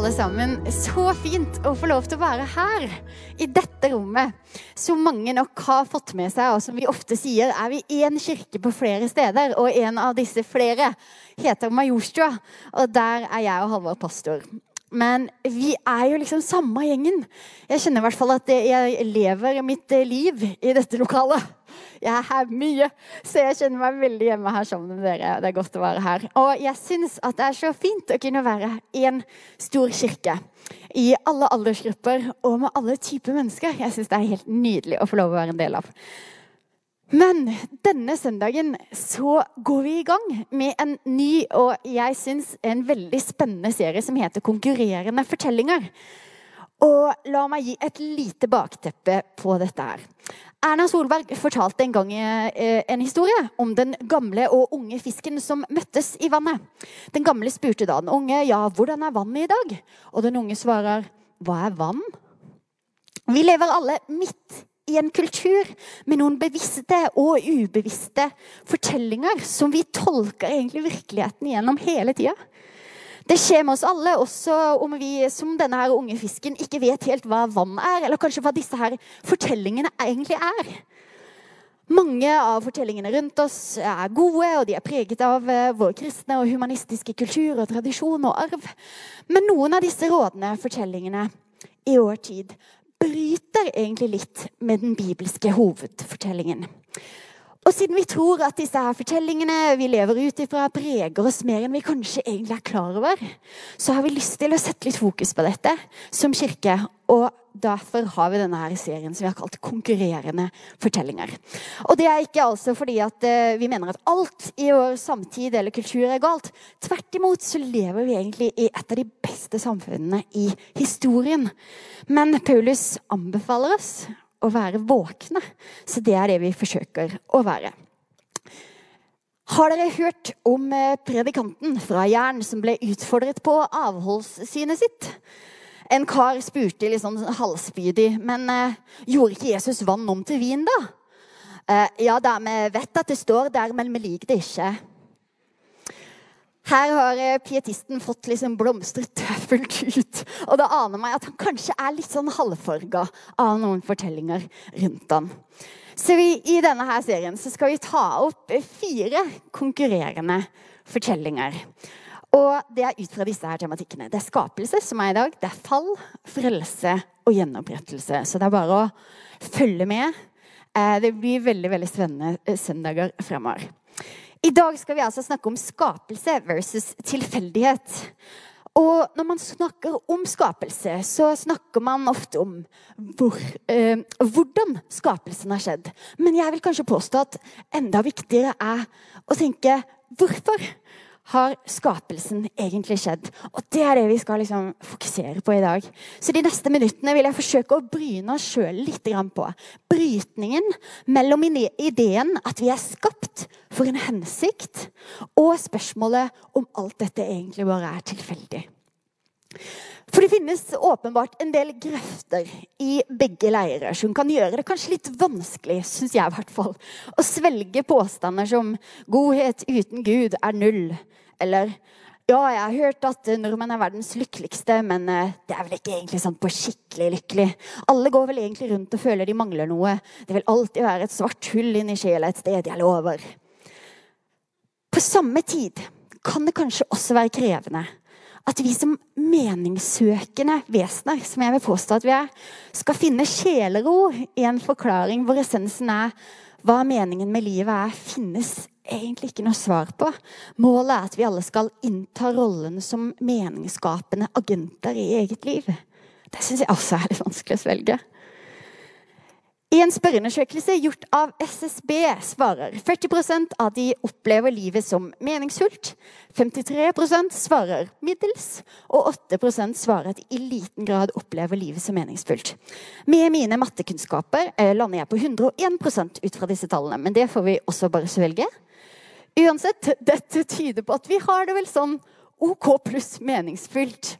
alle sammen. Så fint å få lov til å være her, i dette rommet. Som mange nok har fått med seg, og som vi ofte sier, er vi én kirke på flere steder. Og en av disse flere heter Majorstua, og der er jeg og Halvard pastor. Men vi er jo liksom samme gjengen. Jeg kjenner i hvert fall at jeg lever mitt liv i dette lokalet. Jeg er her mye, så jeg kjenner meg veldig hjemme her sammen med dere. Det er godt å være her. Og jeg syns at det er så fint å kunne være i en stor kirke. I alle aldersgrupper og med alle typer mennesker. Jeg syns det er helt nydelig å få lov å være en del av. Men denne søndagen så går vi i gang med en ny og jeg syns en veldig spennende serie som heter Konkurrerende fortellinger. Og la meg gi et lite bakteppe på dette her. Erna Solberg fortalte en gang eh, en historie om den gamle og unge fisken som møttes i vannet. Den gamle spurte da den unge ja, hvordan er vannet i dag? Og den unge svarer hva er vann? Vi lever alle midt i en kultur med noen bevisste og ubevisste fortellinger som vi tolker egentlig virkeligheten gjennom hele tida. Det skjer med oss alle, også om vi som denne her unge fisken ikke vet helt hva vann er, eller kanskje hva disse her fortellingene egentlig er. Mange av fortellingene rundt oss er gode, og de er preget av eh, vår kristne og humanistiske kultur og tradisjon og arv. Men noen av disse rådende fortellingene i vår tid bryter egentlig litt med den bibelske hovedfortellingen. Og siden vi tror at disse her fortellingene vi lever ut ifra, preger oss mer enn vi kanskje egentlig er klar over, så har vi lyst til å sette litt fokus på dette som kirke. Og derfor har vi denne her serien som vi har kalt 'Konkurrerende fortellinger'. Og det er ikke altså fordi at uh, vi mener at alt i vår samtid eller kultur er galt. Tvert imot så lever vi egentlig i et av de beste samfunnene i historien. Men Paulus anbefaler oss å være våkne. Så det er det vi forsøker å være. Har dere hørt om eh, predikanten fra Jern som ble utfordret på avholdssynet sitt? En kar spurte litt sånn halvspydig, men eh, gjorde ikke Jesus vann om til vin, da? Eh, ja da, vi vet at det står der, men vi liker det ikke. Her har eh, pietisten fått liksom blomstret fullt ut. Og det aner meg at han kanskje er litt sånn halvfarga av noen fortellinger rundt ham. Så vi, I denne her serien skal vi ta opp fire konkurrerende fortellinger. Og det er ut fra disse her tematikkene. Det er skapelse, som er i dag. Det er fall, frelse og gjenopprettelse. Så det er bare å følge med. Eh, det blir veldig veldig spennende eh, søndager fremover. I dag skal vi altså snakke om skapelse versus tilfeldighet. Og når man snakker om skapelse, så snakker man ofte om hvor, eh, hvordan skapelsen har skjedd. Men jeg vil kanskje påstå at enda viktigere er å tenke hvorfor har skapelsen egentlig skjedd? Og det er det vi skal liksom fokusere på i dag. Så de neste minuttene vil jeg forsøke å bryne oss sjøl litt på brytningen mellom ideen at vi er skapt for en hensikt, og spørsmålet om alt dette egentlig bare er tilfeldig. For det finnes åpenbart en del grøfter i begge leirer som kan gjøre det kanskje litt vanskelig, syns jeg i hvert fall, å svelge påstander som 'godhet uten Gud er null', eller ja, jeg har hørt at nordmenn er verdens lykkeligste, men eh, det er vel ikke egentlig sånn på skikkelig lykkelig. Alle går vel egentlig rundt og føler de mangler noe. Det vil alltid være et svart hull inni sjela et sted, jeg lover. Samme tid kan det kanskje også være krevende at vi som meningssøkende vesener, som jeg vil påstå at vi er, skal finne sjelero i en forklaring hvor essensen er hva meningen med livet er, finnes egentlig ikke noe svar på. Målet er at vi alle skal innta rollen som meningsskapende agenter i eget liv. Det syns jeg også er litt vanskelig å svelge. I en spørreundersøkelse gjort av SSB svarer 40% av de opplever livet som meningsfullt. 53% svarer middels, og 8% svarer at de i liten grad opplever livet som meningsfullt. Med mine mattekunnskaper eh, lander jeg på 101% ut fra disse tallene, men det får vi også bare svelge. Uansett, dette tyder på at vi har det vel sånn OK pluss meningsfylt.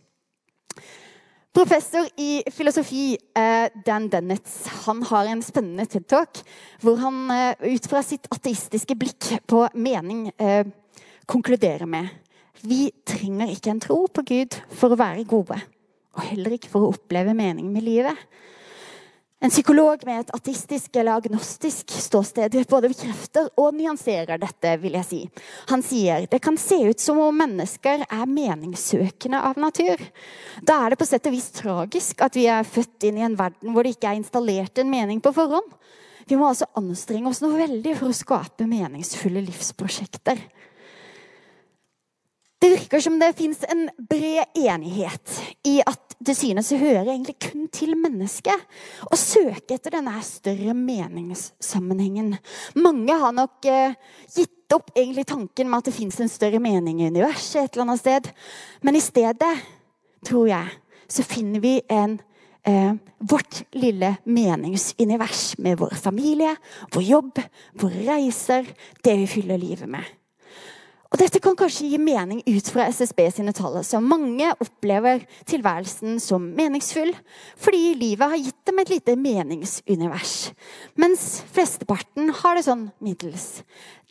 Professor i filosofi eh, Dan Dennett han har en spennende TED-talk hvor han eh, ut fra sitt ateistiske blikk på mening eh, konkluderer med Vi trenger ikke en tro på Gud for å være gode, og heller ikke for å oppleve mening med livet. En psykolog med et ateistisk eller agnostisk ståsted både bekrefter og nyanserer dette. vil jeg si. Han sier det kan se ut som om mennesker er meningssøkende av natur. Da er det på sett og vis tragisk at vi er født inn i en verden hvor det ikke er installert en mening på forhånd. Vi må altså anstrenge oss noe veldig for å skape meningsfulle livsprosjekter. Det virker som det fins en bred enighet i at det synes å høre egentlig kun til mennesket. Å søke etter denne større meningssammenhengen. Mange har nok eh, gitt opp egentlig tanken med at det fins en større mening i universet et eller annet sted. Men i stedet, tror jeg, så finner vi en eh, vårt lille meningsunivers med vår familie, vår jobb, våre reiser, det vi fyller livet med. Og Dette kan kanskje gi mening ut fra SSB sine tall. Så mange opplever tilværelsen som meningsfull fordi livet har gitt dem et lite meningsunivers. Mens flesteparten har det sånn middels.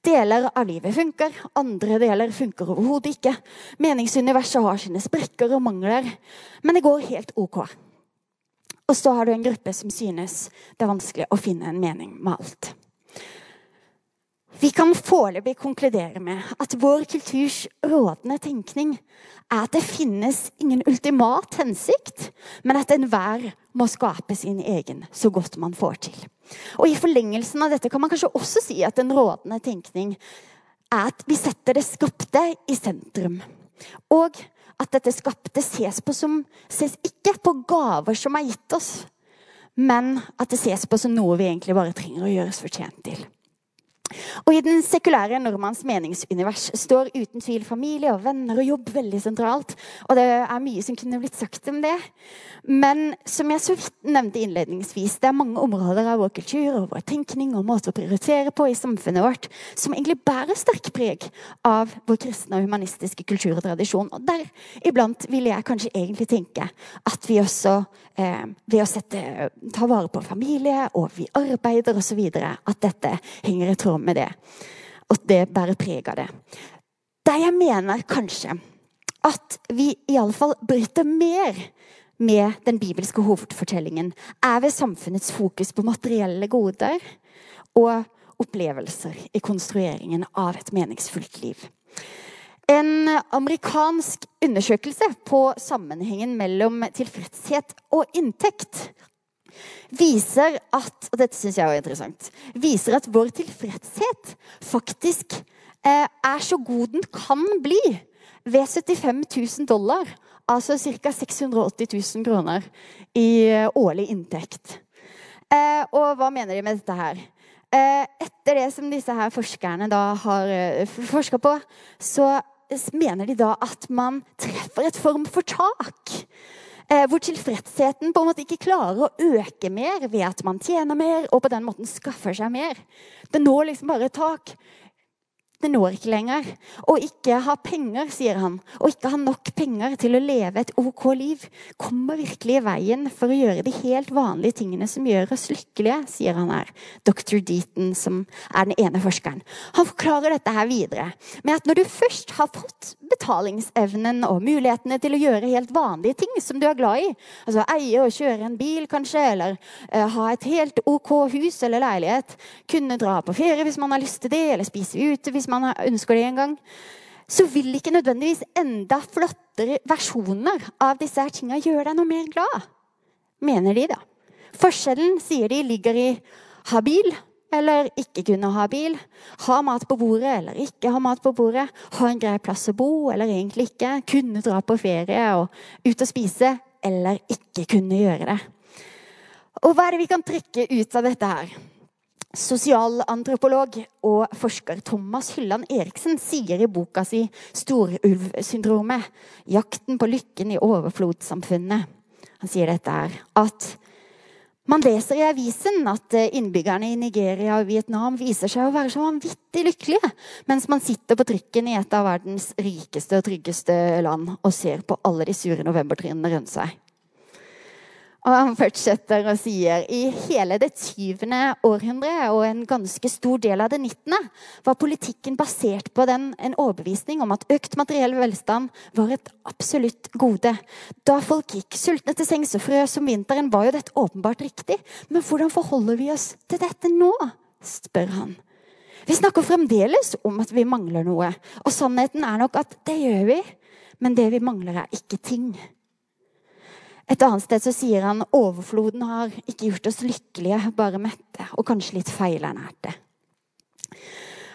Deler av livet funker, andre deler funker overhodet ikke. Meningsuniverset har sine sprekker og mangler, men det går helt OK. Og så har du en gruppe som synes det er vanskelig å finne en mening med alt. Vi kan foreløpig konkludere med at vår kulturs rådende tenkning er at det finnes ingen ultimat hensikt, men at enhver må skape sin egen så godt man får til. Og I forlengelsen av dette kan man kanskje også si at en rådende tenkning er at vi setter det skapte i sentrum. Og at dette skapte ses på som ses ikke på gaver som er gitt oss, men at det ses på som noe vi egentlig bare trenger å gjøres fortjent til. Og I den sekulære nordmanns meningsunivers står uten tvil familie og venner og jobb veldig sentralt. Og det er mye som kunne blitt sagt om det. Men som jeg så vidt nevnte innledningsvis, det er mange områder av vår kultur og vår tenkning og måte å prioritere på i samfunnet vårt som egentlig bærer sterk preg av vår kristne og humanistiske kultur og tradisjon. Og der iblant vil jeg kanskje egentlig tenke at vi også eh, ved å sette, ta vare på familie og vi arbeider osv. at dette henger i tråd med det. Og det bærer preg av det. Der jeg mener kanskje at vi iallfall bryter mer med den bibelske hovedfortellingen, er ved samfunnets fokus på materielle goder og opplevelser i konstrueringen av et meningsfullt liv. En amerikansk undersøkelse på sammenhengen mellom tilfredshet og inntekt viser at og dette synes jeg er interessant, viser at vår tilfredshet faktisk eh, er så god den kan bli ved 75 000 dollar. Altså ca. 680 000 kroner i eh, årlig inntekt. Eh, og hva mener de med dette her? Eh, etter det som disse her forskerne da har eh, forska på, så mener de da at man treffer et form for tak. Eh, hvor tilfredsheten på en måte ikke klarer å øke mer ved at man tjener mer og på den måten skaffer seg mer. Det når liksom bare tak det når ikke lenger. Å ikke ha penger, sier han, å ikke ha nok penger til å leve et OK liv, kommer virkelig i veien for å gjøre de helt vanlige tingene som gjør oss lykkelige, sier han her. Dr. Deaton, som er den ene forskeren. Han forklarer dette her videre med at når du først har fått betalingsevnen og mulighetene til å gjøre helt vanlige ting som du er glad i, altså eie og kjøre en bil kanskje, eller uh, ha et helt OK hus eller leilighet, kunne dra på ferie hvis man har lyst til det, eller spise ute hvis man ønsker det en gang, så vil ikke nødvendigvis enda flottere versjoner av disse her tinga gjøre deg noe mer glad. Mener de, da. Forskjellen, sier de, ligger i ha bil eller ikke kunne ha bil. Ha mat på bordet eller ikke ha mat på bordet. Ha en grei plass å bo eller egentlig ikke. Kunne dra på ferie og ut og spise eller ikke kunne gjøre det. Og hva er det vi kan trekke ut av dette her? Sosialantropolog og forsker Thomas Hylland Eriksen sier i boka si 'Storulvsyndromet', 'Jakten på lykken i overflodssamfunnet', han sier dette her, at man leser i avisen at innbyggerne i Nigeria og Vietnam viser seg å være så vanvittig lykkelige, mens man sitter på trykken i et av verdens rikeste og tryggeste land og ser på alle de sure novembertrinnene rundt seg. Og han fortsetter og sier i hele det tyvende århundret og en ganske stor del av det nittende var politikken basert på den, en overbevisning om at økt materiell velstand var et absolutt gode. Da folk gikk sultne til sengs og frøs om vinteren, var jo dette åpenbart riktig. Men hvordan forholder vi oss til dette nå? spør han. Vi snakker fremdeles om at vi mangler noe. Og sannheten er nok at det gjør vi. Men det vi mangler, er ikke ting. Et annet sted så sier han overfloden har ikke gjort oss lykkelige, bare mette, og kanskje litt feilernærte.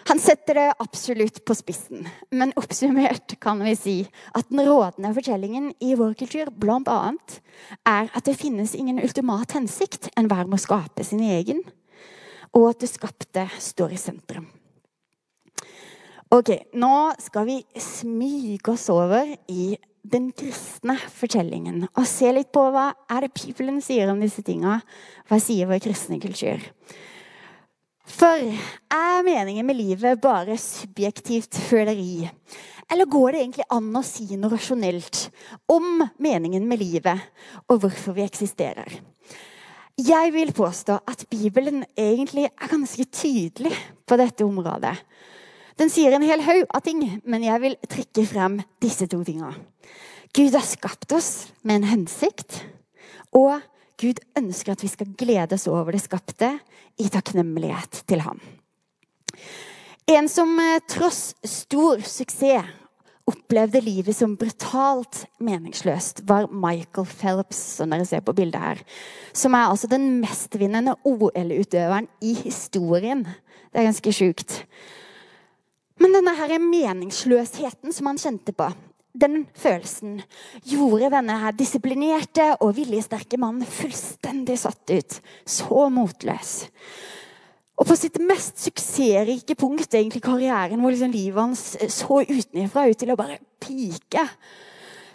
Han setter det absolutt på spissen, men oppsummert kan vi si at den rådende fortellingen i vår kultur bl.a. er at det finnes ingen ultimat hensikt. Enhver må skape sin egen, og at det skapte står i sentrum. Ok, Nå skal vi smyge oss over i den kristne fortellingen og se litt på hva er det Bibelen sier om disse tinga. Hva sier vår kristne kultur? For er meningen med livet bare subjektivt føleri? Eller går det egentlig an å si noe rasjonelt om meningen med livet og hvorfor vi eksisterer? Jeg vil påstå at Bibelen egentlig er ganske tydelig på dette området. Den sier en hel haug av ting, men jeg vil trekke frem disse to tinga. Gud har skapt oss med en hensikt, og Gud ønsker at vi skal glede oss over det skapte i takknemlighet til ham. En som eh, tross stor suksess opplevde livet som brutalt meningsløst, var Michael Phelps, som dere ser på bildet her. Som er altså den mestvinnende OL-utøveren i historien. Det er ganske sjukt. Men denne her meningsløsheten som han kjente på, den følelsen gjorde denne her disiplinerte og viljesterke mannen fullstendig satt ut. Så motløs. Og på sitt mest suksessrike punkt, egentlig karrieren, hvor liksom livet hans så utenfra ut til å bare pike,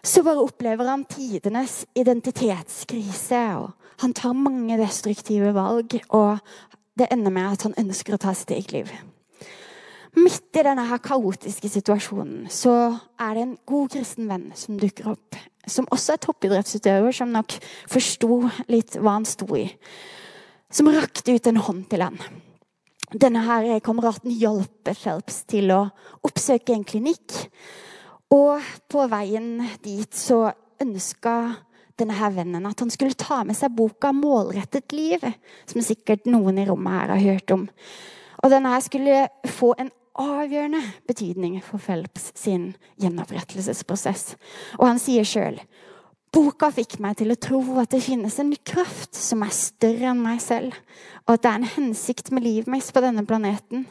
så bare opplever han tidenes identitetskrise. og Han tar mange destruktive valg, og det ender med at han ønsker å ta sitt eget liv. Midt i denne her kaotiske situasjonen så er det en god kristen venn som dukker opp. Som også er toppidrettsutøver, som nok forsto litt hva han sto i. Som rakte ut en hånd til han. Denne her kameraten hjalp Phelps til å oppsøke en klinikk. Og på veien dit så ønska denne her vennen at han skulle ta med seg boka 'Målrettet liv', som sikkert noen i rommet her har hørt om. Og denne her skulle få en avgjørende betydning for Phelps sin gjenopprettelsesprosess. Og han sier sjøl Boka fikk meg til å tro at det finnes en kraft som er større enn meg selv, og at det er en hensikt med livet mitt på denne planeten.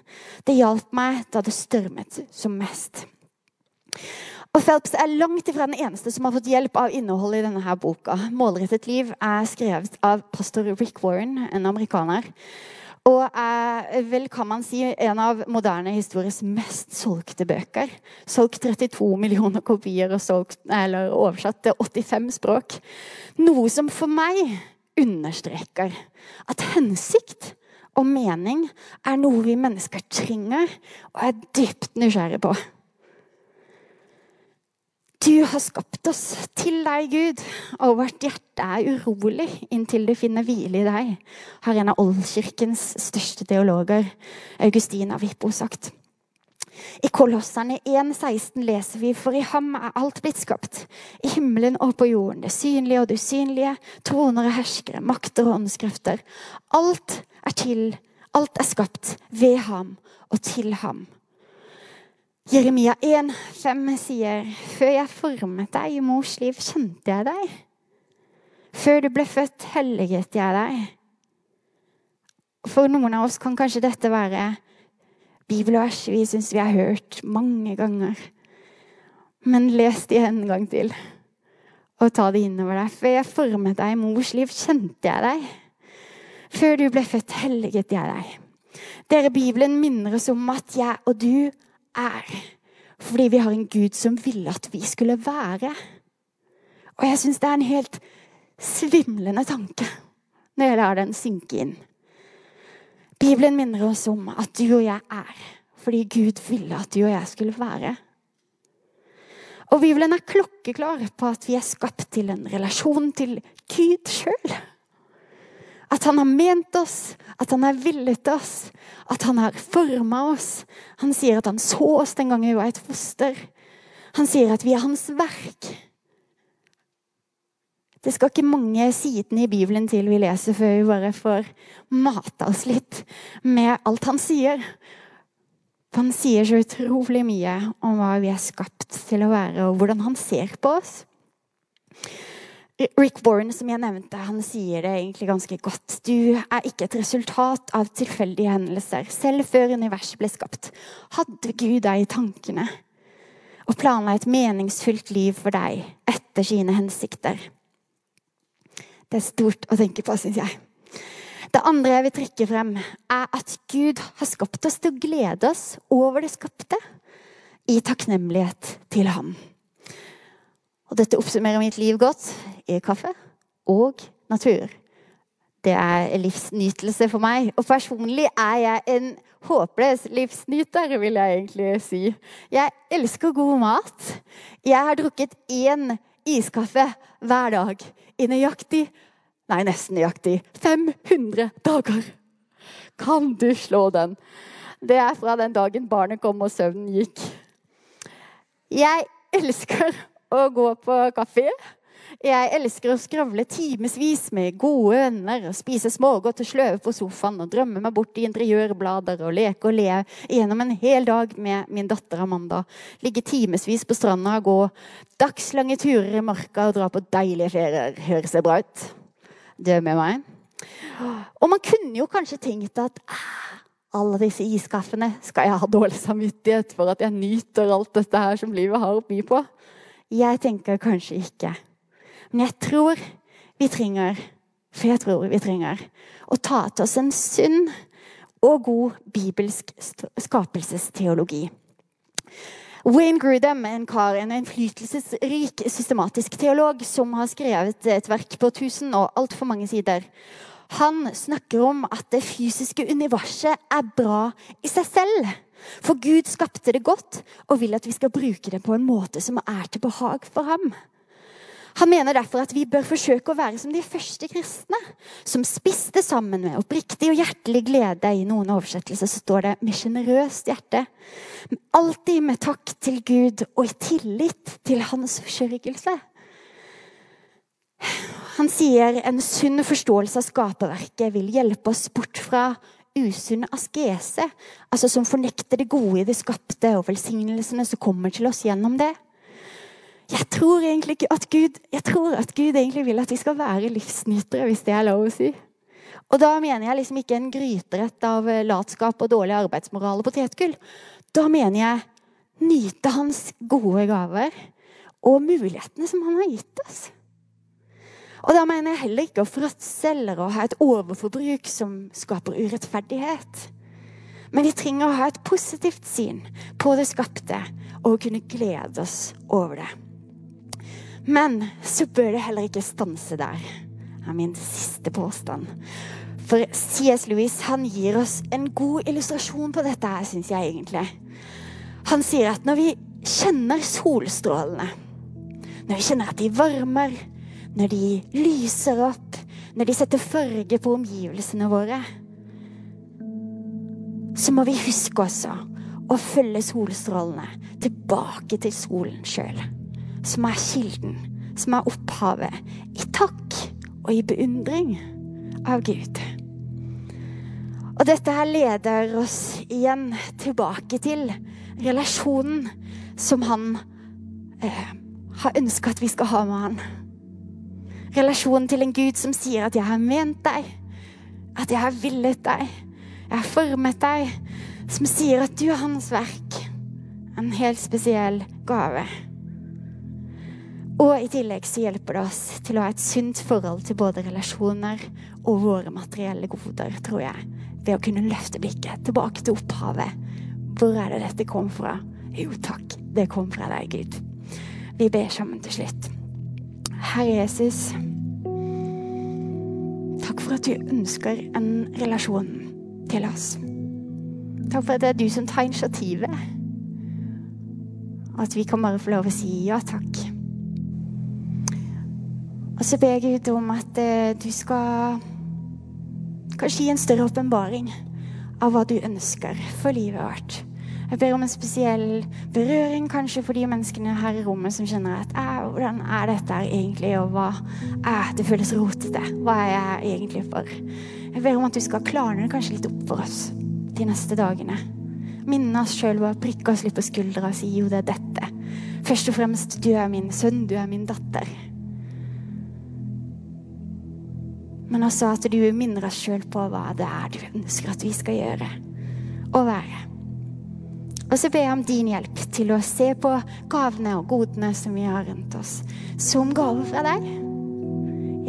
Det hjalp meg da det stormet som mest. Og Phelps er langt ifra den eneste som har fått hjelp av innholdet i denne her boka. 'Målrettet liv' er skrevet av pastor Rick Warren, en amerikaner. Og er vel, kan man si, en av moderne histories mest solgte bøker. Solgt 32 millioner kopier og solgt, eller oversatt til 85 språk. Noe som for meg understreker at hensikt og mening er noe vi mennesker trenger og er dypt nysgjerrige på. Du har skapt oss til deg, Gud, og vårt hjerte er urolig inntil det finner hvile i deg, har en av oldkirkens største teologer, Augustin av Hippo, sagt. I Kolosserne 1,16 leser vi for i ham er alt blitt skapt. I himmelen og på jorden, det synlige og det usynlige, troner og herskere, makter og åndskrefter. Alt er til, alt er skapt ved ham og til ham. Jeremia 1,5 sier Før jeg formet deg i mors liv, kjente jeg deg. Før du ble født, helliget jeg deg. For noen av oss kan kanskje dette være bibelvers vi syns vi har hørt mange ganger. Men les det en gang til, og ta det innover deg. Før jeg formet deg i mors liv, kjente jeg deg. Før du ble født, helliget jeg deg. Dere, Bibelen minner oss om at jeg og du er. Fordi vi har en Gud som ville at vi skulle være. Og jeg syns det er en helt svimlende tanke når jeg lar den synke inn. Bibelen minner oss om at du og jeg er fordi Gud ville at du og jeg skulle være. Og Bibelen er klokkeklar på at vi er skapt til en relasjon til Gud sjøl. At han har ment oss, at han har villet oss, at han har forma oss. Han sier at han så oss den gangen vi var et foster. Han sier at vi er hans verk. Det skal ikke mange sidene i Bibelen til vi leser før vi bare får mata oss litt med alt han sier. For han sier så utrolig mye om hva vi er skapt til å være, og hvordan han ser på oss. Rick Warren, som jeg nevnte, han sier det egentlig ganske godt. Du er ikke et resultat av tilfeldige hendelser. Selv før universet ble skapt, hadde Gud deg i tankene og planla et meningsfylt liv for deg etter sine hensikter. Det er stort å tenke på, syns jeg. Det andre jeg vil trekke frem, er at Gud har skapt oss til å glede oss over det skapte i takknemlighet til ham. Og dette oppsummerer mitt liv godt i kaffe og natur. Det er livsnytelse for meg. Og personlig er jeg en håpløs livsnyter, vil jeg egentlig si. Jeg elsker god mat. Jeg har drukket én iskaffe hver dag i nøyaktig Nei, nesten nøyaktig 500 dager. Kan du slå den? Det er fra den dagen barnet kom og søvnen gikk. Jeg elsker å gå på kafé. Jeg elsker å skravle timevis med gode venner spise smågodt og sløve på sofaen og drømme meg bort i interiørblader og leke og le gjennom en hel dag med min datter Amanda. Ligge timevis på stranda og gå dagslange turer i marka og dra på deilige ferier. Høres det bra ut? Det med meg. Og man kunne jo kanskje tenkt at ah, alle disse iskaffene skal jeg ha dårlig samvittighet for at jeg nyter alt dette her som livet har å by på. Jeg tenker kanskje ikke. Men jeg tror vi trenger, for jeg tror vi trenger, å ta til oss en sunn og god bibelsk skapelsesteologi. Wayne Grudem, en kar, en innflytelsesrik systematisk teolog som har skrevet et verk på 1000 og altfor mange sider, han snakker om at det fysiske universet er bra i seg selv. For Gud skapte det godt og vil at vi skal bruke det på en måte som er til behag for ham. Han mener derfor at vi bør forsøke å være som de første kristne, som spiste sammen med oppriktig og hjertelig glede. I noen oversettelser så står det 'med sjenerøst hjerte'. Alltid med takk til Gud og i tillit til hans forsørgelse. Han sier en sunn forståelse av skaperverket vil hjelpe oss bort fra usunn askese, altså som fornekter det gode i det skapte og velsignelsene som kommer til oss gjennom det. Jeg tror egentlig ikke at Gud, jeg tror at Gud egentlig vil at vi skal være livsnytere, hvis det er lov å si. Og da mener jeg liksom ikke en gryterett av latskap og dårlig arbeidsmoral og potetgull. Da mener jeg nyte hans gode gaver og mulighetene som han har gitt oss. Og da mener jeg heller ikke å fråtse eller å ha et overforbruk som skaper urettferdighet. Men vi trenger å ha et positivt syn på det skapte og kunne glede oss over det. Men så bør det heller ikke stanse der, er min siste påstand. For C.S. Lewis han gir oss en god illustrasjon på dette, her, syns jeg egentlig. Han sier at når vi kjenner solstrålene, når vi kjenner at de varmer, når de lyser opp, når de setter farge på omgivelsene våre, så må vi huske også å følge solstrålene tilbake til solen sjøl, som er kilden, som er opphavet, i takk og i beundring av Gud. Og dette her leder oss igjen tilbake til relasjonen som han eh, har ønska at vi skal ha med han. Relasjonen til en Gud som sier at 'jeg har ment deg', at 'jeg har villet deg', 'jeg har formet deg'. Som sier at du er hans verk. En helt spesiell gave. Og i tillegg så hjelper det oss til å ha et sunt forhold til både relasjoner og våre materielle goder, tror jeg. Ved å kunne løfte blikket tilbake til opphavet. Hvor er det dette kom fra? Jo takk, det kom fra deg, Gud. Vi ber sammen til slutt. Herre Jesus, takk for at du ønsker en relasjon til oss. Takk for at det er du som tar initiativet. Og at vi kan bare få lov å si ja takk. Og så ber jeg Gud om at eh, du skal kanskje gi en større åpenbaring av hva du ønsker for livet vårt. Jeg ber om en spesiell berøring kanskje for de menneskene her i rommet som kjenner at hvordan er dette egentlig, og hva er det føles rotete? Hva er jeg egentlig for? Jeg ber om at du skal klarne det kanskje litt opp for oss de neste dagene. Minne oss sjøl og prikke oss litt på skuldra og si jo, det er dette. Først og fremst, du er min sønn, du er min datter. Men også at du minner oss sjøl på hva det er du ønsker at vi skal gjøre og være. Og så ber jeg om din hjelp til å se på gavene og godene som vi har rundt oss, som gave fra deg.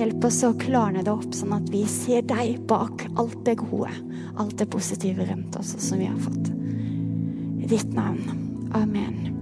Hjelp oss å klarne det opp, sånn at vi ser deg bak alt det gode, alt det positive rundt oss som vi har fått. I ditt navn. Amen.